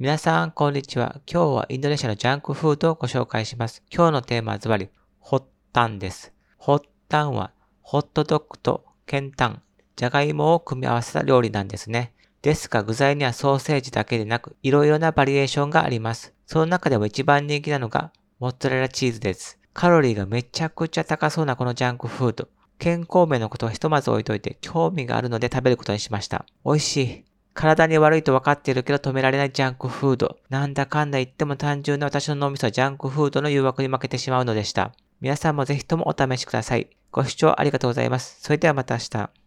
皆さん、こんにちは。今日はインドネシアのジャンクフードをご紹介します。今日のテーマはズバリ、ホッタンです。ホッタンは、ホットドッグとケンタン、じゃがいもを組み合わせた料理なんですね。ですが具材にはソーセージだけでなく、いろいろなバリエーションがあります。その中でも一番人気なのが、モッツァレラチーズです。カロリーがめちゃくちゃ高そうなこのジャンクフード。健康面のことはひとまず置いといて、興味があるので食べることにしました。美味しい。体に悪いと分かっているけど止められないジャンクフード。なんだかんだ言っても単純な私の脳みそはジャンクフードの誘惑に負けてしまうのでした。皆さんもぜひともお試しください。ご視聴ありがとうございます。それではまた明日。